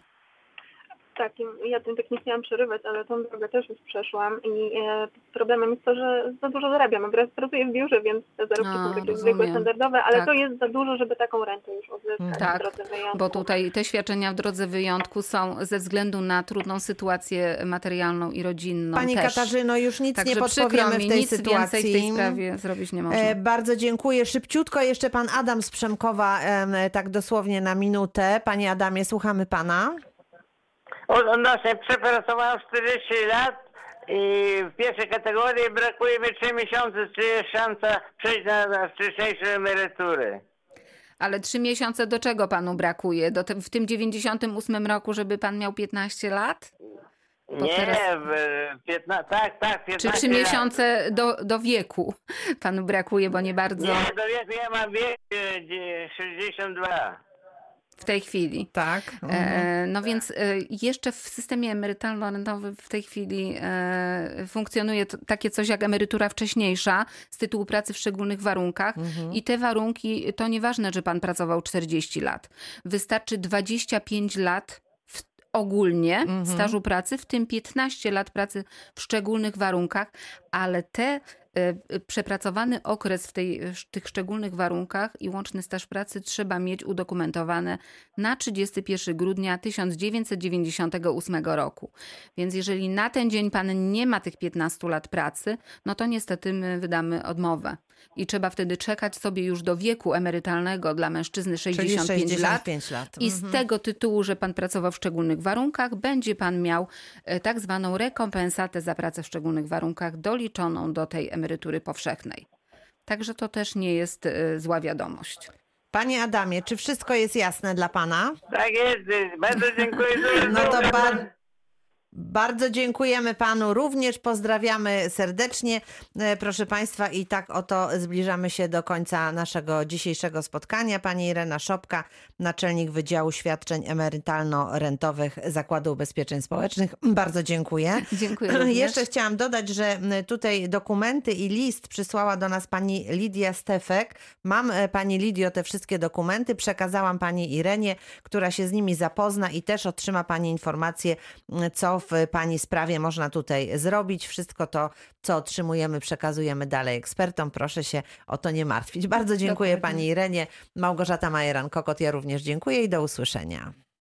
Tak, ja tym tak nie chciałam przerywać, ale tą drogę też już przeszłam i e, problemem jest to, że za dużo zarabiam. Teraz pracuję w biurze, więc te zarobki są takie zwykłe, standardowe, ale tak. to jest za dużo, żeby taką rentę już uzyskać tak, w drodze wyjątku. bo tutaj te świadczenia w drodze wyjątku są ze względu na trudną sytuację materialną i rodzinną Pani też. Katarzyno, już nic Także nie podpowiemy mi, w tej nic sytuacji. w tej sprawie zrobić nie można. E, bardzo dziękuję. Szybciutko jeszcze pan Adam z Przemkowa, e, tak dosłownie na minutę. Panie Adamie, słuchamy pana. Odnośnie przepracowałem 40 lat i w pierwszej kategorii brakuje mi 3 miesiące, czy jest szansa przejść na, na wcześniejsze emerytury. Ale trzy miesiące do czego panu brakuje? Do te, w tym 98 roku, żeby pan miał 15 lat? To nie, teraz... w 15, tak, tak, 15 Czy trzy lat. miesiące do, do wieku panu brakuje, bo nie bardzo... Nie, do wieku ja mam wiek 62. w tej chwili. Tak. Mhm. E, no więc e, jeszcze w systemie emerytalno-rentowym w tej chwili e, funkcjonuje takie coś jak emerytura wcześniejsza z tytułu pracy w szczególnych warunkach. Mhm. I te warunki to nieważne, że pan pracował 40 lat. Wystarczy 25 lat ogólnie Mhm. stażu pracy, w tym 15 lat pracy w szczególnych warunkach, ale te przepracowany okres w, tej, tych szczególnych warunkach i łączny staż pracy trzeba mieć udokumentowane na 31 grudnia 1998 roku. Więc jeżeli na ten dzień pan nie ma tych 15 lat pracy, no to niestety my wydamy odmowę. I trzeba wtedy czekać sobie już do wieku emerytalnego dla mężczyzny Czyli 65, 65 lat. lat. I z Mhm. tego tytułu, że pan pracował w szczególnych warunkach, będzie pan miał e, tak zwaną rekompensatę za pracę w szczególnych warunkach doliczoną do tej emerytury powszechnej. Także to też nie jest e, zła wiadomość. Panie Adamie, czy wszystko jest jasne dla pana? Tak jest, bardzo dziękuję. że- No to bar- bardzo dziękujemy panu, również pozdrawiamy serdecznie. E, Proszę państwa, i tak oto zbliżamy się do końca naszego dzisiejszego spotkania. Pani Irena Szopka, naczelnik Wydziału Świadczeń Emerytalno-Rentowych Zakładu Ubezpieczeń Społecznych. Bardzo dziękuję. Dziękuję również. Jeszcze chciałam dodać, że tutaj dokumenty i list przysłała do nas pani Lidia Stefek. Mam e, pani Lidio te wszystkie dokumenty, przekazałam pani Irenie, która się z nimi zapozna i też otrzyma pani informację, co w pani sprawie można tutaj zrobić. Wszystko to, co otrzymujemy, przekazujemy dalej ekspertom. Proszę się o to nie martwić. Bardzo dziękuję Dokładnie. pani Irenie. Małgorzata Majeran-Kokot, ja również dziękuję i do usłyszenia.